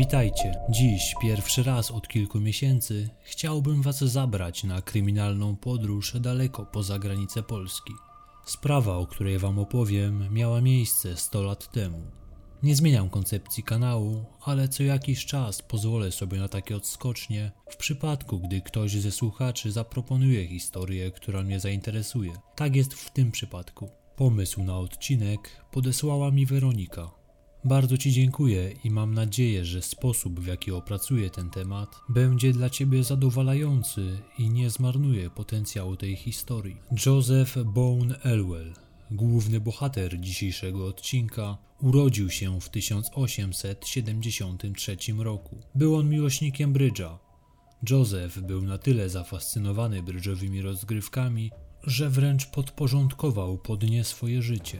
Witajcie. Dziś, pierwszy raz od kilku miesięcy, chciałbym Was zabrać na kryminalną podróż daleko poza granice Polski. Sprawa, o której Wam opowiem, miała miejsce 100 lat temu. Nie zmieniam koncepcji kanału, ale co jakiś czas pozwolę sobie na takie odskocznie w przypadku, gdy ktoś ze słuchaczy zaproponuje historię, która mnie zainteresuje. Tak jest w tym przypadku. Pomysł na odcinek podesłała mi Weronika. Bardzo Ci dziękuję i mam nadzieję, że sposób, w jaki opracuję ten temat, będzie dla Ciebie zadowalający i nie zmarnuje potencjału tej historii. Joseph Bone Elwell, główny bohater dzisiejszego odcinka, urodził się w 1873 roku. Był on miłośnikiem brydża. Joseph był na tyle zafascynowany brydżowymi rozgrywkami, że wręcz podporządkował pod nie swoje życie.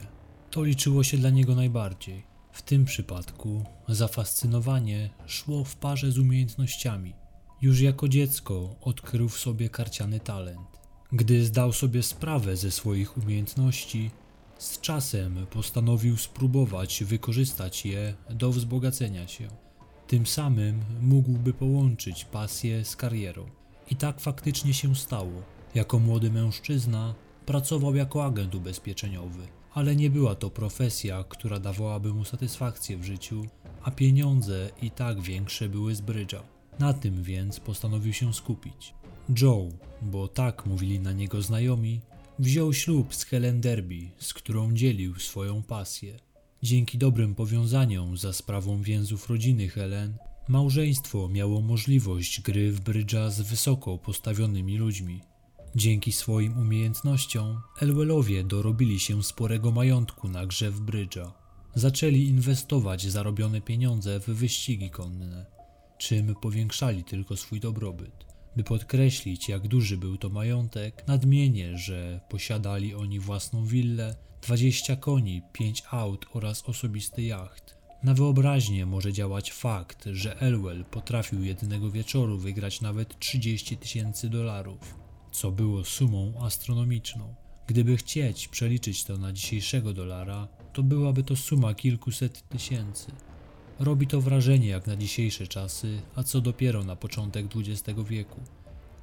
To liczyło się dla niego najbardziej. W tym przypadku zafascynowanie szło w parze z umiejętnościami. Już jako dziecko odkrył w sobie karciany talent. Gdy zdał sobie sprawę ze swoich umiejętności, z czasem postanowił spróbować wykorzystać je do wzbogacenia się. Tym samym mógłby połączyć pasję z karierą. I tak faktycznie się stało. Jako młody mężczyzna pracował jako agent ubezpieczeniowy ale nie była to profesja, która dawałaby mu satysfakcję w życiu, a pieniądze i tak większe były z brydża. Na tym więc postanowił się skupić. Joe, bo tak mówili na niego znajomi, wziął ślub z Helen Derby, z którą dzielił swoją pasję. Dzięki dobrym powiązaniom za sprawą więzów rodziny Helen, małżeństwo miało możliwość gry w brydża z wysoko postawionymi ludźmi. Dzięki swoim umiejętnościom Elwellowie dorobili się sporego majątku na grze w brydża. Zaczęli inwestować zarobione pieniądze w wyścigi konne, czym powiększali tylko swój dobrobyt. By podkreślić, jak duży był to majątek, nadmienię, że posiadali oni własną willę, 20 koni, 5 aut oraz osobisty jacht. Na wyobraźnię może działać fakt, że Elwell potrafił jednego wieczoru wygrać nawet 30 tysięcy dolarów co było sumą astronomiczną. Gdyby chcieć przeliczyć to na dzisiejszego dolara, to byłaby to suma kilkuset tysięcy. Robi to wrażenie jak na dzisiejsze czasy, a co dopiero na początek XX wieku.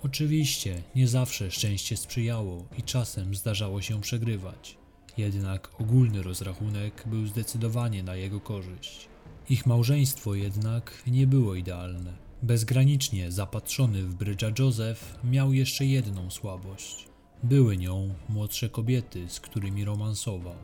Oczywiście nie zawsze szczęście sprzyjało i czasem zdarzało się przegrywać. Jednak ogólny rozrachunek był zdecydowanie na jego korzyść. Ich małżeństwo jednak nie było idealne. Bezgranicznie zapatrzony w brydża Joseph miał jeszcze jedną słabość. Były nią młodsze kobiety, z którymi romansował.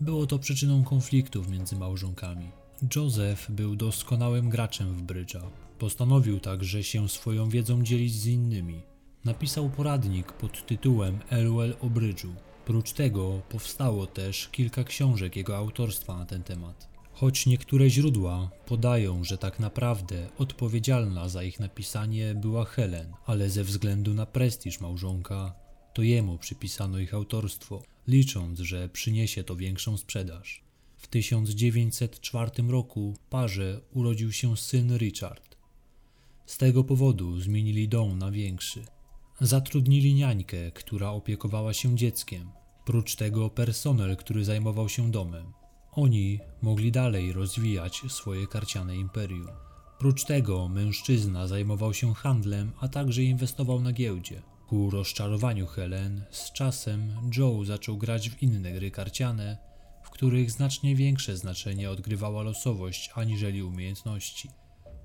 Było to przyczyną konfliktów między małżonkami. Joseph był doskonałym graczem w brydża. Postanowił także się swoją wiedzą dzielić z innymi. Napisał poradnik pod tytułem Elwell o brydżu. Prócz tego powstało też kilka książek jego autorstwa na ten temat. Choć niektóre źródła podają, że tak naprawdę odpowiedzialna za ich napisanie była Helen, ale ze względu na prestiż małżonka, to jemu przypisano ich autorstwo, licząc, że przyniesie to większą sprzedaż. W 1904 roku parze urodził się syn Richard. Z tego powodu zmienili dom na większy. Zatrudnili niańkę, która opiekowała się dzieckiem, prócz tego personel, który zajmował się domem. Oni mogli dalej rozwijać swoje karciane imperium. Prócz tego mężczyzna zajmował się handlem, a także inwestował na giełdzie. Ku rozczarowaniu Helen, z czasem Joe zaczął grać w inne gry karciane, w których znacznie większe znaczenie odgrywała losowość aniżeli umiejętności.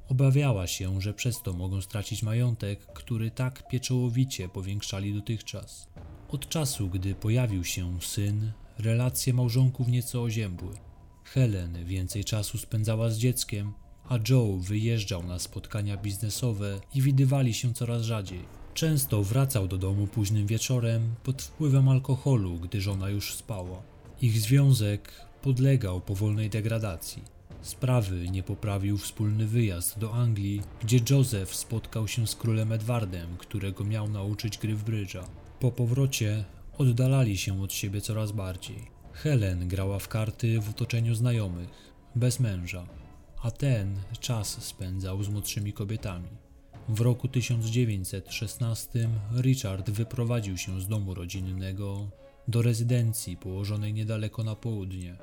Obawiała się, że przez to mogą stracić majątek, który tak pieczołowicie powiększali dotychczas. Od czasu, gdy pojawił się syn, relacje małżonków nieco oziębły. Helen więcej czasu spędzała z dzieckiem, a Joe wyjeżdżał na spotkania biznesowe i widywali się coraz rzadziej. Często wracał do domu późnym wieczorem pod wpływem alkoholu, gdy żona już spała. Ich związek podlegał powolnej degradacji. Sprawy nie poprawił wspólny wyjazd do Anglii, gdzie Joseph spotkał się z królem Edwardem, którego miał nauczyć gry w brydża. Po powrocie oddalali się od siebie coraz bardziej. Helen grała w karty w otoczeniu znajomych, bez męża, a ten czas spędzał z młodszymi kobietami. W roku 1916 Richard wyprowadził się z domu rodzinnego do rezydencji położonej niedaleko na południe.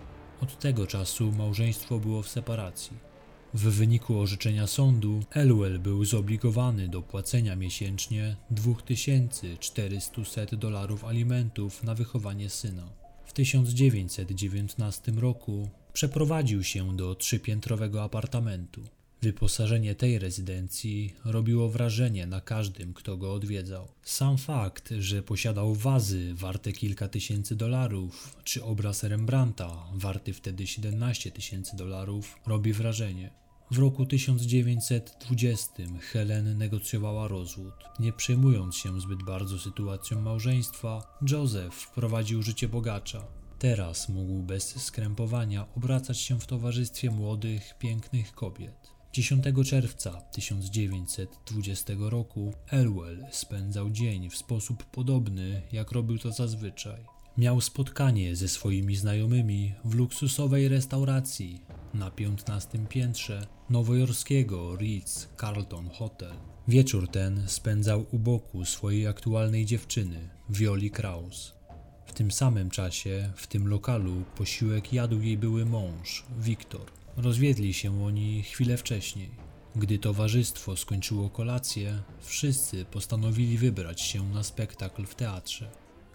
Od tego czasu małżeństwo było w separacji. W wyniku orzeczenia sądu Elwell był zobligowany do płacenia miesięcznie 2400 dolarów alimentów na wychowanie syna. W 1919 roku przeprowadził się do trzypiętrowego apartamentu. Wyposażenie tej rezydencji robiło wrażenie na każdym, kto go odwiedzał. Sam fakt, że posiadał wazy warte kilka tysięcy dolarów, czy obraz Rembrandta warty wtedy 17 tysięcy dolarów, robi wrażenie. W roku 1920 Helen negocjowała rozwód. Nie przejmując się zbyt bardzo sytuacją małżeństwa, Joseph wprowadził życie bogacza. Teraz mógł bez skrępowania obracać się w towarzystwie młodych, pięknych kobiet. 10 czerwca 1920 roku Elwell spędzał dzień w sposób podobny, jak robił to zazwyczaj. Miał spotkanie ze swoimi znajomymi w luksusowej restauracji na 15 piętrze nowojorskiego Ritz Carlton Hotel. Wieczór ten spędzał u boku swojej aktualnej dziewczyny, Violi Kraus. W tym samym czasie, w tym lokalu, posiłek jadł jej były mąż, Wiktor. Rozwiedli się oni chwilę wcześniej. Gdy towarzystwo skończyło kolację, wszyscy postanowili wybrać się na spektakl w teatrze.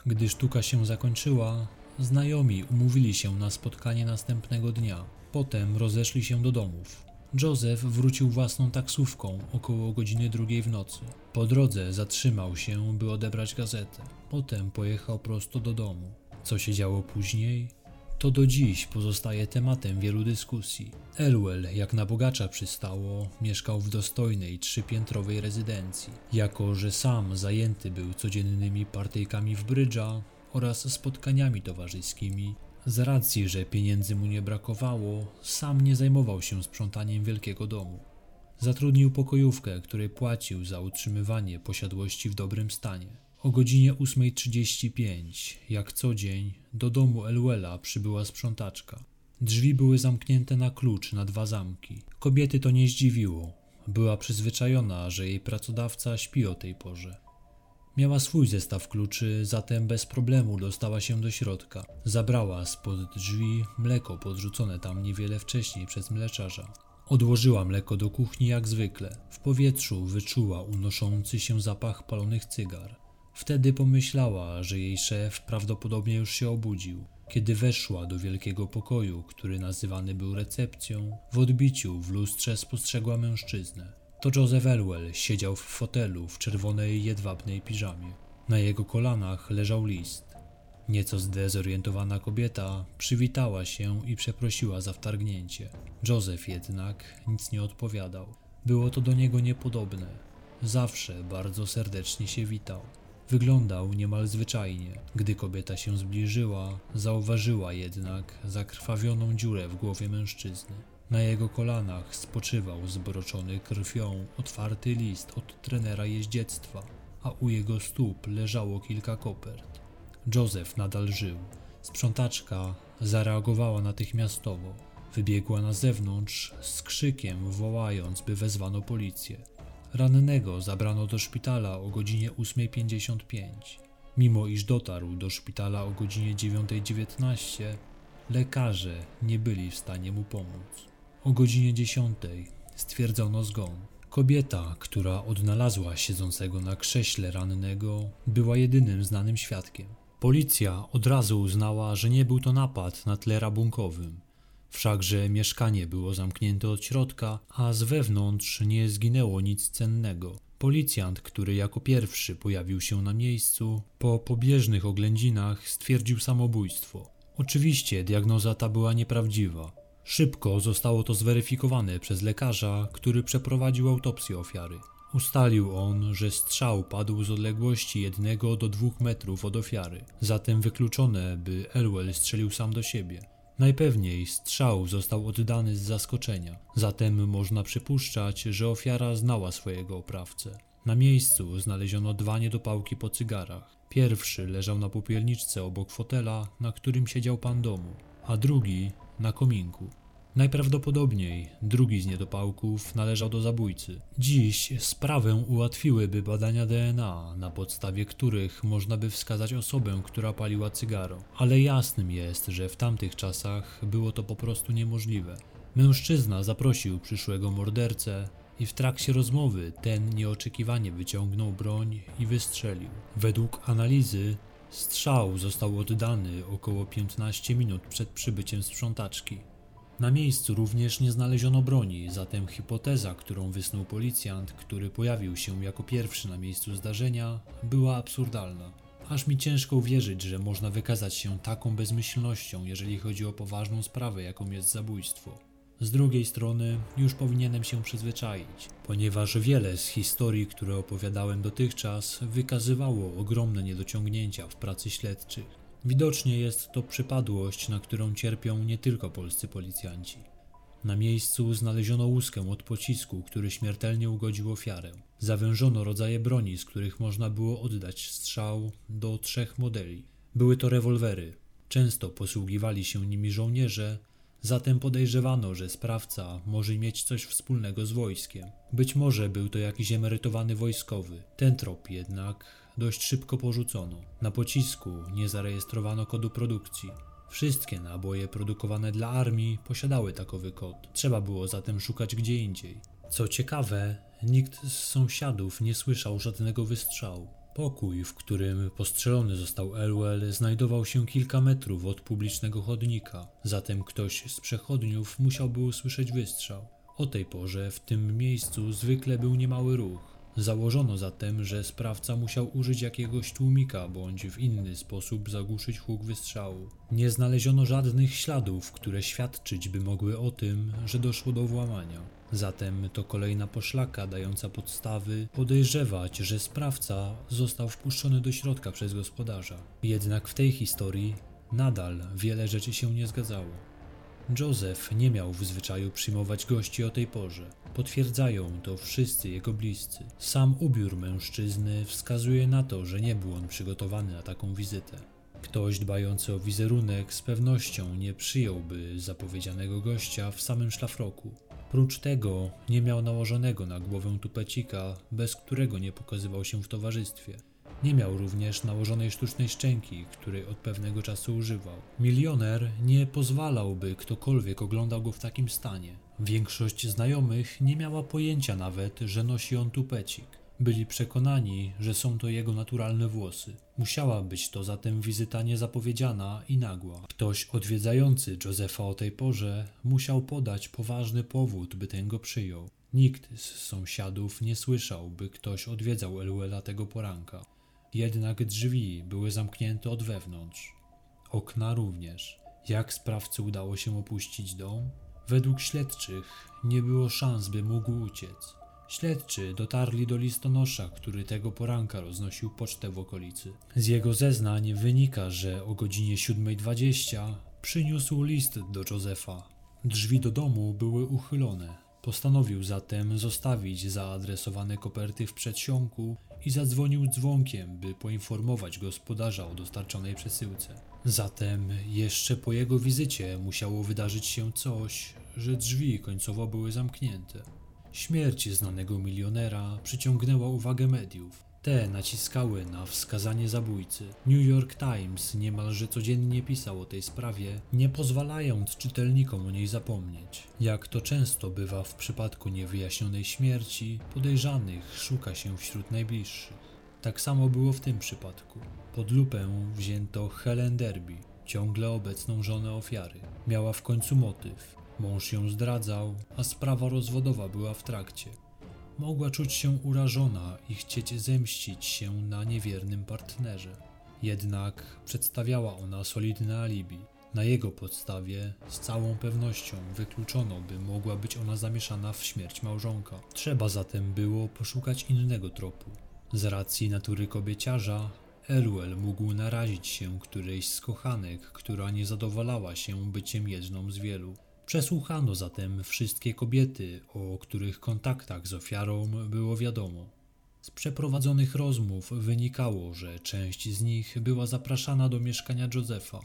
Gdy sztuka się zakończyła, znajomi umówili się na spotkanie następnego dnia. Potem rozeszli się do domów. Joseph wrócił własną taksówką około godziny drugiej w nocy. Po drodze zatrzymał się, by odebrać gazetę. Potem pojechał prosto do domu. Co się działo później? To do dziś pozostaje tematem wielu dyskusji. Elwell, jak na bogacza przystało, mieszkał w dostojnej trzypiętrowej rezydencji. Jako, że sam zajęty był codziennymi partyjkami w brydża oraz spotkaniami towarzyskimi, z racji, że pieniędzy mu nie brakowało, sam nie zajmował się sprzątaniem wielkiego domu. Zatrudnił pokojówkę, której płacił za utrzymywanie posiadłości w dobrym stanie. O godzinie 8.35, jak co dzień, do domu Elwella przybyła sprzątaczka. Drzwi były zamknięte na klucz na dwa zamki. Kobiety to nie zdziwiło. Była przyzwyczajona, że jej pracodawca śpi o tej porze. Miała swój zestaw kluczy, zatem bez problemu dostała się do środka. Zabrała spod drzwi mleko podrzucone tam niewiele wcześniej przez mleczarza. Odłożyła mleko do kuchni jak zwykle. W powietrzu wyczuła unoszący się zapach palonych cygar. Wtedy pomyślała, że jej szef prawdopodobnie już się obudził. Kiedy weszła do wielkiego pokoju, który nazywany był recepcją, w odbiciu w lustrze spostrzegła mężczyznę. To Joseph Elwell siedział w fotelu w czerwonej jedwabnej piżamie. Na jego kolanach leżał list. Nieco zdezorientowana kobieta przywitała się i przeprosiła za wtargnięcie. Joseph jednak nic nie odpowiadał. Było to do niego niepodobne. Zawsze bardzo serdecznie się witał. Wyglądał niemal zwyczajnie. Gdy kobieta się zbliżyła, zauważyła jednak zakrwawioną dziurę w głowie mężczyzny. Na jego kolanach spoczywał zbroczony krwią otwarty list od trenera jeździectwa, a u jego stóp leżało kilka kopert. Józef nadal żył. Sprzątaczka zareagowała natychmiastowo. Wybiegła na zewnątrz z krzykiem, wołając, by wezwano policję. Rannego zabrano do szpitala o godzinie 8.55. Mimo iż dotarł do szpitala o godzinie 9.19, lekarze nie byli w stanie mu pomóc. O godzinie 10 stwierdzono zgon. Kobieta, która odnalazła siedzącego na krześle rannego, była jedynym znanym świadkiem. Policja od razu uznała, że nie był to napad na tle rabunkowym. Wszakże mieszkanie było zamknięte od środka, a z wewnątrz nie zginęło nic cennego. Policjant, który jako pierwszy pojawił się na miejscu, po pobieżnych oględzinach stwierdził samobójstwo. Oczywiście diagnoza ta była nieprawdziwa. Szybko zostało to zweryfikowane przez lekarza, który przeprowadził autopsję ofiary. Ustalił on, że strzał padł z odległości jednego do dwóch metrów od ofiary, zatem wykluczone, by Elwell strzelił sam do siebie. Najpewniej strzał został oddany z zaskoczenia, zatem można przypuszczać, że ofiara znała swojego oprawcę. Na miejscu znaleziono dwa niedopałki po cygarach. Pierwszy leżał na popielniczce obok fotela, na którym siedział pan domu, a drugi na kominku. Najprawdopodobniej drugi z niedopałków należał do zabójcy. Dziś sprawę ułatwiłyby badania DNA, na podstawie których można by wskazać osobę, która paliła cygaro, ale jasnym jest, że w tamtych czasach było to po prostu niemożliwe. Mężczyzna zaprosił przyszłego mordercę i w trakcie rozmowy ten nieoczekiwanie wyciągnął broń i wystrzelił. Według analizy strzał został oddany około 15 minut przed przybyciem sprzątaczki. Na miejscu również nie znaleziono broni, zatem hipoteza, którą wysnuł policjant, który pojawił się jako pierwszy na miejscu zdarzenia, była absurdalna. Aż mi ciężko uwierzyć, że można wykazać się taką bezmyślnością, jeżeli chodzi o poważną sprawę, jaką jest zabójstwo. Z drugiej strony, już powinienem się przyzwyczaić, ponieważ wiele z historii, które opowiadałem dotychczas, wykazywało ogromne niedociągnięcia w pracy śledczych. Widocznie jest to przypadłość, na którą cierpią nie tylko polscy policjanci. Na miejscu znaleziono łuskę od pocisku, który śmiertelnie ugodził ofiarę. Zawężono rodzaje broni, z których można było oddać strzał do trzech modeli. Były to rewolwery. Często posługiwali się nimi żołnierze, zatem podejrzewano, że sprawca może mieć coś wspólnego z wojskiem. Być może był to jakiś emerytowany wojskowy. Ten trop jednak dość szybko porzucono. Na pocisku nie zarejestrowano kodu produkcji. Wszystkie naboje produkowane dla armii posiadały takowy kod. Trzeba było zatem szukać gdzie indziej. Co ciekawe, nikt z sąsiadów nie słyszał żadnego wystrzału. Pokój, w którym postrzelony został Elwell, znajdował się kilka metrów od publicznego chodnika, zatem ktoś z przechodniów musiałby usłyszeć wystrzał. O tej porze w tym miejscu zwykle był niemały ruch. Założono zatem, że sprawca musiał użyć jakiegoś tłumika bądź w inny sposób zagłuszyć huk wystrzału. Nie znaleziono żadnych śladów, które świadczyć by mogły o tym, że doszło do włamania. Zatem to kolejna poszlaka dająca podstawy podejrzewać, że sprawca został wpuszczony do środka przez gospodarza. Jednak w tej historii nadal wiele rzeczy się nie zgadzało. Joseph nie miał w zwyczaju przyjmować gości o tej porze. Potwierdzają to wszyscy jego bliscy. Sam ubiór mężczyzny wskazuje na to, że nie był on przygotowany na taką wizytę. Ktoś dbający o wizerunek z pewnością nie przyjąłby zapowiedzianego gościa w samym szlafroku. Prócz tego nie miał nałożonego na głowę tupecika, bez którego nie pokazywał się w towarzystwie. Nie miał również nałożonej sztucznej szczęki, której od pewnego czasu używał. Milioner nie pozwalałby ktokolwiek oglądał go w takim stanie. Większość znajomych nie miała pojęcia nawet, że nosi on tupecik. Byli przekonani, że są to jego naturalne włosy. Musiała być to zatem wizyta niezapowiedziana i nagła. Ktoś odwiedzający Josefa o tej porze musiał podać poważny powód, by ten go przyjął. Nikt z sąsiadów nie słyszał, by ktoś odwiedzał Eluela tego poranka. Jednak drzwi były zamknięte od wewnątrz. Okna również. Jak sprawcy udało się opuścić dom? Według śledczych nie było szans, by mógł uciec. Śledczy dotarli do listonosza, który tego poranka roznosił pocztę w okolicy. Z jego zeznań wynika, że o godzinie 7.20 przyniósł list do Józefa. Drzwi do domu były uchylone. Postanowił zatem zostawić zaadresowane koperty w przedsionku i zadzwonił dzwonkiem, by poinformować gospodarza o dostarczonej przesyłce. Zatem jeszcze po jego wizycie musiało wydarzyć się coś, że drzwi końcowo były zamknięte. Śmierć znanego milionera przyciągnęła uwagę mediów. Te naciskały na wskazanie zabójcy. New York Times niemalże codziennie pisał o tej sprawie, nie pozwalając czytelnikom o niej zapomnieć. Jak to często bywa w przypadku niewyjaśnionej śmierci, podejrzanych szuka się wśród najbliższych. Tak samo było w tym przypadku. Pod lupę wzięto Helen Derby, ciągle obecną żonę ofiary. Miała w końcu motyw. Mąż ją zdradzał, a sprawa rozwodowa była w trakcie. Mogła czuć się urażona i chcieć zemścić się na niewiernym partnerze. Jednak przedstawiała ona solidne alibi. Na jego podstawie z całą pewnością wykluczono, by mogła być ona zamieszana w śmierć małżonka. Trzeba zatem było poszukać innego tropu. Z racji natury kobieciarza, Eluel mógł narazić się którejś z kochanek, która nie zadowalała się byciem jedną z wielu. Przesłuchano zatem wszystkie kobiety, o których kontaktach z ofiarą było wiadomo. Z przeprowadzonych rozmów wynikało, że część z nich była zapraszana do mieszkania Józefa.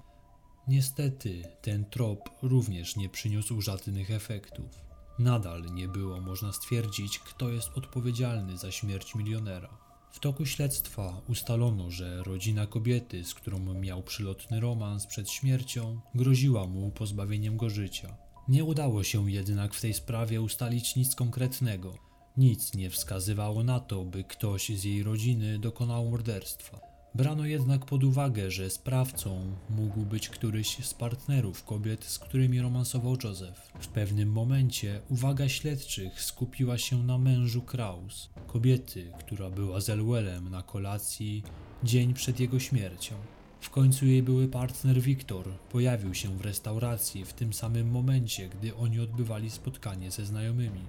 Niestety, ten trop również nie przyniósł żadnych efektów. Nadal nie było można stwierdzić, kto jest odpowiedzialny za śmierć milionera. W toku śledztwa ustalono, że rodzina kobiety, z którą miał przylotny romans przed śmiercią, groziła mu pozbawieniem go życia. Nie udało się jednak w tej sprawie ustalić nic konkretnego. Nic nie wskazywało na to, by ktoś z jej rodziny dokonał morderstwa. Brano jednak pod uwagę, że sprawcą mógł być któryś z partnerów kobiet, z którymi romansował Joseph. W pewnym momencie uwaga śledczych skupiła się na mężu Kraus, kobiety, która była z Elwellem na kolacji dzień przed jego śmiercią. W końcu jej były partner Wiktor pojawił się w restauracji w tym samym momencie, gdy oni odbywali spotkanie ze znajomymi.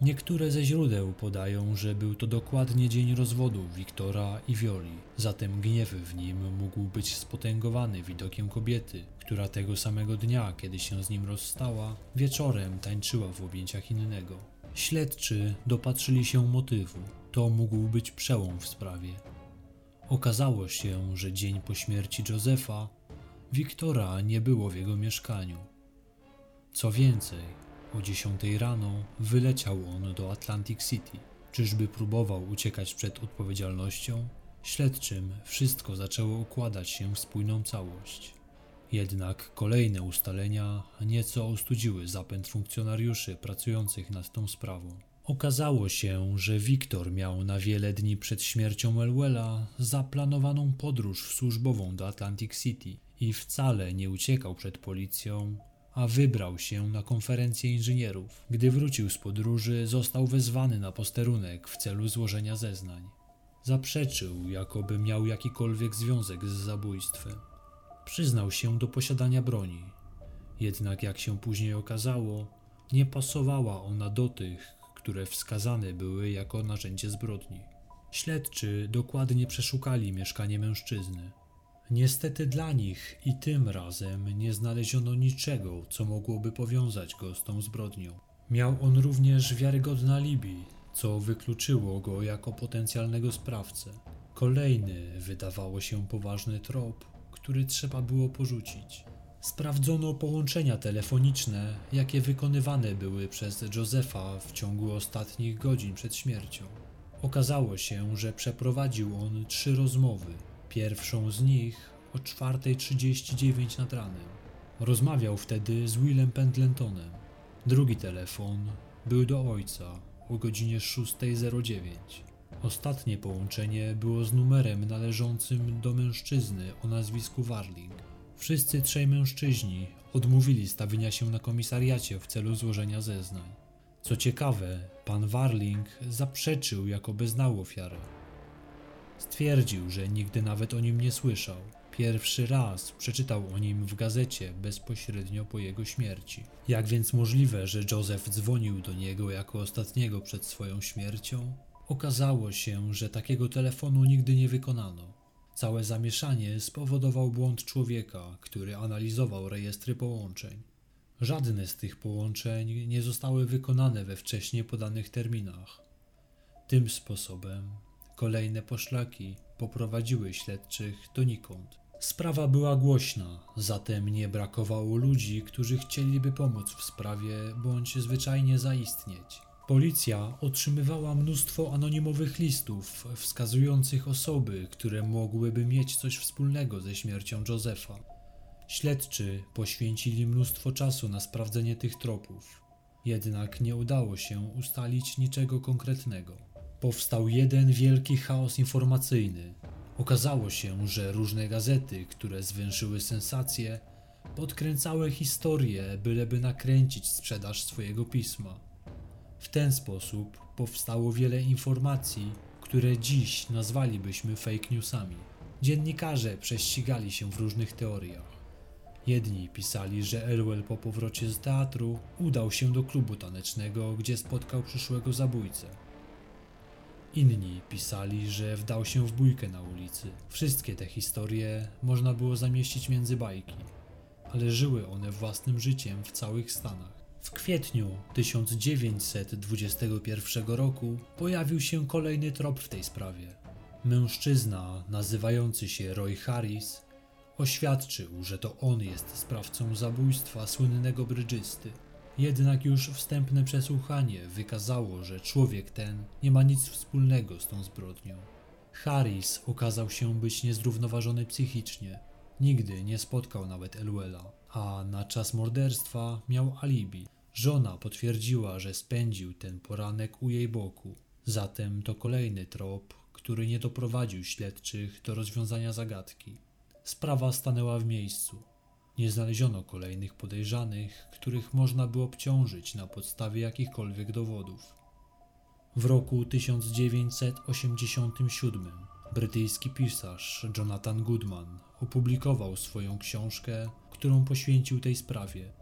Niektóre ze źródeł podają, że był to dokładnie dzień rozwodu Wiktora i Violi, zatem gniew w nim mógł być spotęgowany widokiem kobiety, która tego samego dnia, kiedy się z nim rozstała, wieczorem tańczyła w objęciach innego. Śledczy dopatrzyli się motywu. To mógł być przełom w sprawie. Okazało się, że dzień po śmierci Józefa Wiktora nie było w jego mieszkaniu. Co więcej, o 10 rano wyleciał on do Atlantic City. Czyżby próbował uciekać przed odpowiedzialnością? Śledczym wszystko zaczęło układać się w spójną całość. Jednak kolejne ustalenia nieco ostudziły zapęd funkcjonariuszy pracujących nad tą sprawą. Okazało się, że Wiktor miał na wiele dni przed śmiercią Elwella zaplanowaną podróż służbową do Atlantic City i wcale nie uciekał przed policją, a wybrał się na konferencję inżynierów. Gdy wrócił z podróży, został wezwany na posterunek w celu złożenia zeznań. Zaprzeczył, jakoby miał jakikolwiek związek z zabójstwem. Przyznał się do posiadania broni, jednak jak się później okazało, nie pasowała ona do tych, które wskazane były jako narzędzie zbrodni. Śledczy dokładnie przeszukali mieszkanie mężczyzny. Niestety dla nich i tym razem nie znaleziono niczego, co mogłoby powiązać go z tą zbrodnią. Miał on również wiarygodne alibi, co wykluczyło go jako potencjalnego sprawcę. Kolejny wydawało się poważny trop, który trzeba było porzucić. Sprawdzono połączenia telefoniczne, jakie wykonywane były przez Josefa w ciągu ostatnich godzin przed śmiercią. Okazało się, że przeprowadził on trzy rozmowy. Pierwszą z nich o 4.39 nad ranem. Rozmawiał wtedy z Willem Pendletonem. Drugi telefon był do ojca o godzinie 6.09. Ostatnie połączenie było z numerem należącym do mężczyzny o nazwisku Warling. Wszyscy trzej mężczyźni odmówili stawienia się na komisariacie w celu złożenia zeznań. Co ciekawe, pan Warling zaprzeczył, jakoby znał ofiarę. Stwierdził, że nigdy nawet o nim nie słyszał. Pierwszy raz przeczytał o nim w gazecie bezpośrednio po jego śmierci. Jak więc możliwe, że Joseph dzwonił do niego jako ostatniego przed swoją śmiercią? Okazało się, że takiego telefonu nigdy nie wykonano. Całe zamieszanie spowodował błąd człowieka, który analizował rejestry połączeń. Żadne z tych połączeń nie zostały wykonane we wcześniej podanych terminach. Tym sposobem kolejne poszlaki poprowadziły śledczych donikąd. Sprawa była głośna, zatem nie brakowało ludzi, którzy chcieliby pomóc w sprawie bądź zwyczajnie zaistnieć. Policja otrzymywała mnóstwo anonimowych listów wskazujących osoby, które mogłyby mieć coś wspólnego ze śmiercią Josefa. Śledczy poświęcili mnóstwo czasu na sprawdzenie tych tropów, jednak nie udało się ustalić niczego konkretnego. Powstał jeden wielki chaos informacyjny. Okazało się, że różne gazety, które zwęszyły sensacje, podkręcały historię, byleby nakręcić sprzedaż swojego pisma. W ten sposób powstało wiele informacji, które dziś nazwalibyśmy fake newsami. Dziennikarze prześcigali się w różnych teoriach. Jedni pisali, że Elwell po powrocie z teatru udał się do klubu tanecznego, gdzie spotkał przyszłego zabójcę. Inni pisali, że wdał się w bójkę na ulicy. Wszystkie te historie można było zamieścić między bajki, ale żyły one własnym życiem w całych Stanach. W kwietniu 1921 roku pojawił się kolejny trop w tej sprawie. Mężczyzna nazywający się Roy Harris oświadczył, że to on jest sprawcą zabójstwa słynnego brydżysty. Jednak już wstępne przesłuchanie wykazało, że człowiek ten nie ma nic wspólnego z tą zbrodnią. Harris okazał się być niezrównoważony psychicznie. Nigdy nie spotkał nawet Elwella, a na czas morderstwa miał alibi. Żona potwierdziła, że spędził ten poranek u jej boku. Zatem to kolejny trop, który nie doprowadził śledczych do rozwiązania zagadki. Sprawa stanęła w miejscu. Nie znaleziono kolejnych podejrzanych, których można by obciążyć na podstawie jakichkolwiek dowodów. W roku 1987 brytyjski pisarz Jonathan Goodman opublikował swoją książkę, którą poświęcił tej sprawie.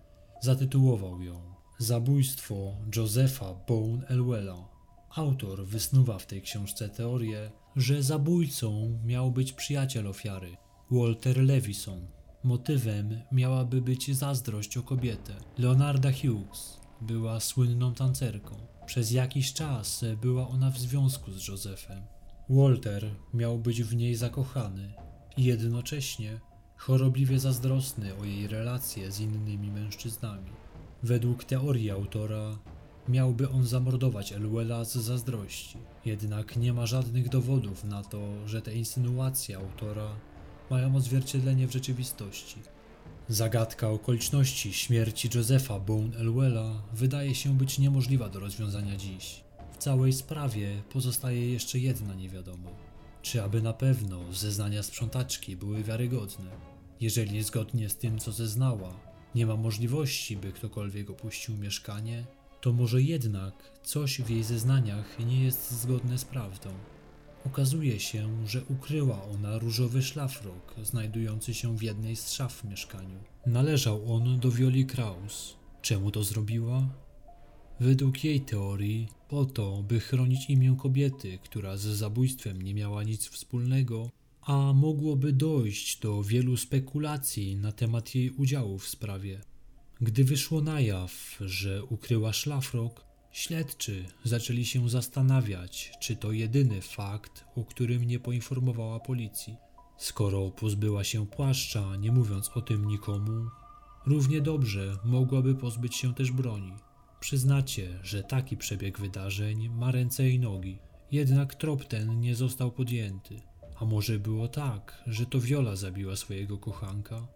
Zatytułował ją Zabójstwo Josepha Bone Elwella. Autor wysnuwa w tej książce teorię, że zabójcą miał być przyjaciel ofiary, Walter Levison. Motywem miałaby być zazdrość o kobietę. Leonarda Hughes była słynną tancerką. Przez jakiś czas była ona w związku z Josephem. Walter miał być w niej zakochany i jednocześnie chorobliwie zazdrosny o jej relacje z innymi mężczyznami. Według teorii autora miałby on zamordować Elwella z zazdrości. Jednak nie ma żadnych dowodów na to, że te insynuacje autora mają odzwierciedlenie w rzeczywistości. Zagadka okoliczności śmierci Josepha Bone Elwella wydaje się być niemożliwa do rozwiązania dziś. W całej sprawie pozostaje jeszcze jedna niewiadoma. Czy aby na pewno zeznania sprzątaczki były wiarygodne? Jeżeli zgodnie z tym, co zeznała, nie ma możliwości, by ktokolwiek opuścił mieszkanie, to może jednak coś w jej zeznaniach nie jest zgodne z prawdą. Okazuje się, że ukryła ona różowy szlafrok znajdujący się w jednej z szaf w mieszkaniu. Należał on do Violi Kraus. Czemu to zrobiła? Według jej teorii, po to, by chronić imię kobiety, która z zabójstwem nie miała nic wspólnego, a mogłoby dojść do wielu spekulacji na temat jej udziału w sprawie. Gdy wyszło na jaw, że ukryła szlafrok, śledczy zaczęli się zastanawiać, czy to jedyny fakt, o którym nie poinformowała policji. Skoro pozbyła się płaszcza, nie mówiąc o tym nikomu, równie dobrze mogłaby pozbyć się też broni. Przyznacie, że taki przebieg wydarzeń ma ręce i nogi, jednak trop ten nie został podjęty. A może było tak, że to Viola zabiła swojego kochanka?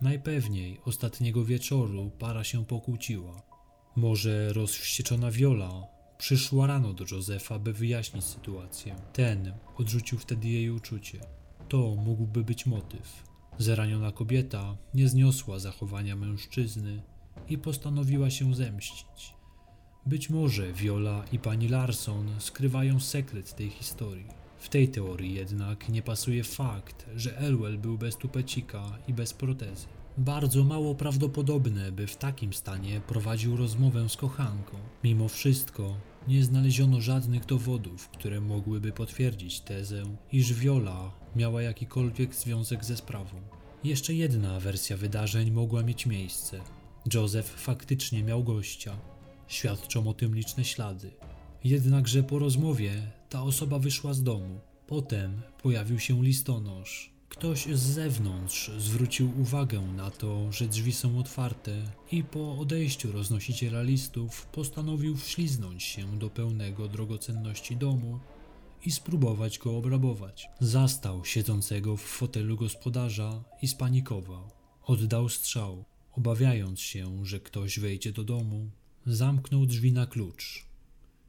Najpewniej ostatniego wieczoru para się pokłóciła. Może rozwścieczona Viola przyszła rano do Józefa, by wyjaśnić sytuację. Ten odrzucił wtedy jej uczucie. To mógłby być motyw. Zraniona kobieta nie zniosła zachowania mężczyzny i postanowiła się zemścić. Być może Viola i pani Larson skrywają sekret tej historii. W tej teorii jednak nie pasuje fakt, że Elwell był bez tupecika i bez protezy. Bardzo mało prawdopodobne, by w takim stanie prowadził rozmowę z kochanką. Mimo wszystko nie znaleziono żadnych dowodów, które mogłyby potwierdzić tezę, iż Viola miała jakikolwiek związek ze sprawą. Jeszcze jedna wersja wydarzeń mogła mieć miejsce. Joseph faktycznie miał gościa. Świadczą o tym liczne ślady. Jednakże po rozmowie ta osoba wyszła z domu. Potem pojawił się listonosz. Ktoś z zewnątrz zwrócił uwagę na to, że drzwi są otwarte i po odejściu roznosiciela listów postanowił wśliznąć się do pełnego drogocenności domu i spróbować go obrabować. Zastał siedzącego w fotelu gospodarza i spanikował. Oddał strzał, obawiając się, że ktoś wejdzie do domu. Zamknął drzwi na klucz.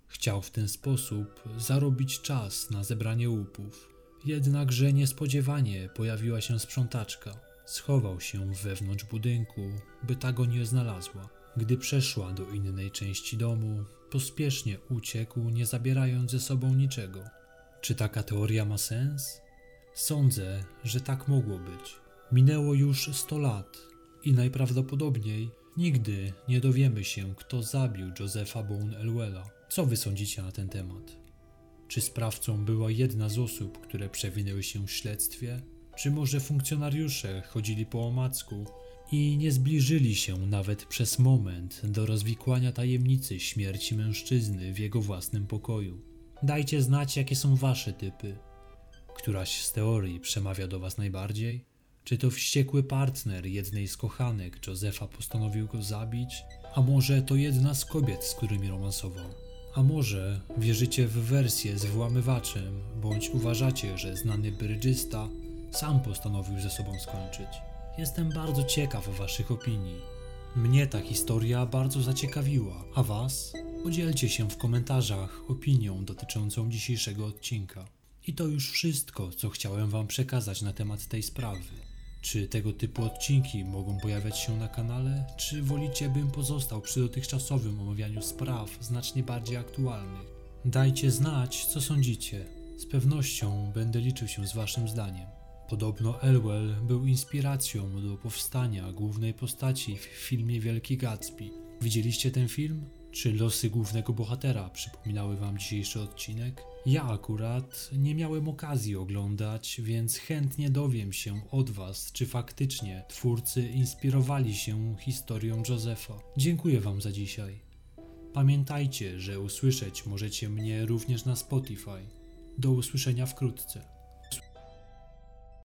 Chciał w ten sposób zarobić czas na zebranie łupów. Jednakże niespodziewanie pojawiła się sprzątaczka. Schował się wewnątrz budynku, by ta go nie znalazła. Gdy przeszła do innej części domu, pospiesznie uciekł, nie zabierając ze sobą niczego. Czy taka teoria ma sens? Sądzę, że tak mogło być. Minęło już 100 lat i najprawdopodobniej nigdy nie dowiemy się, kto zabił Josepha Bone Elwella. Co wy sądzicie na ten temat? Czy sprawcą była jedna z osób, które przewinęły się w śledztwie? Czy może funkcjonariusze chodzili po omacku i nie zbliżyli się nawet przez moment do rozwikłania tajemnicy śmierci mężczyzny w jego własnym pokoju? Dajcie znać, jakie są wasze typy. Któraś z teorii przemawia do was najbardziej? Czy to wściekły partner jednej z kochanek Josefa postanowił go zabić? A może to jedna z kobiet, z którymi romansował? A może wierzycie w wersję z włamywaczem, bądź uważacie, że znany brydżysta sam postanowił ze sobą skończyć? Jestem bardzo ciekaw Waszych opinii. Mnie ta historia bardzo zaciekawiła, a Was? Podzielcie się w komentarzach opinią dotyczącą dzisiejszego odcinka. I to już wszystko, co chciałem Wam przekazać na temat tej sprawy. Czy tego typu odcinki mogą pojawiać się na kanale, czy wolicie, bym pozostał przy dotychczasowym omawianiu spraw znacznie bardziej aktualnych? Dajcie znać, co sądzicie. Z pewnością będę liczył się z Waszym zdaniem. Podobno Elwell był inspiracją do powstania głównej postaci w filmie Wielki Gatsby. Widzieliście ten film? Czy losy głównego bohatera przypominały Wam dzisiejszy odcinek? Ja akurat nie miałem okazji oglądać, więc chętnie dowiem się od Was, czy faktycznie twórcy inspirowali się historią Josefa. Dziękuję Wam za dzisiaj. Pamiętajcie, że usłyszeć możecie mnie również na Spotify. Do usłyszenia wkrótce.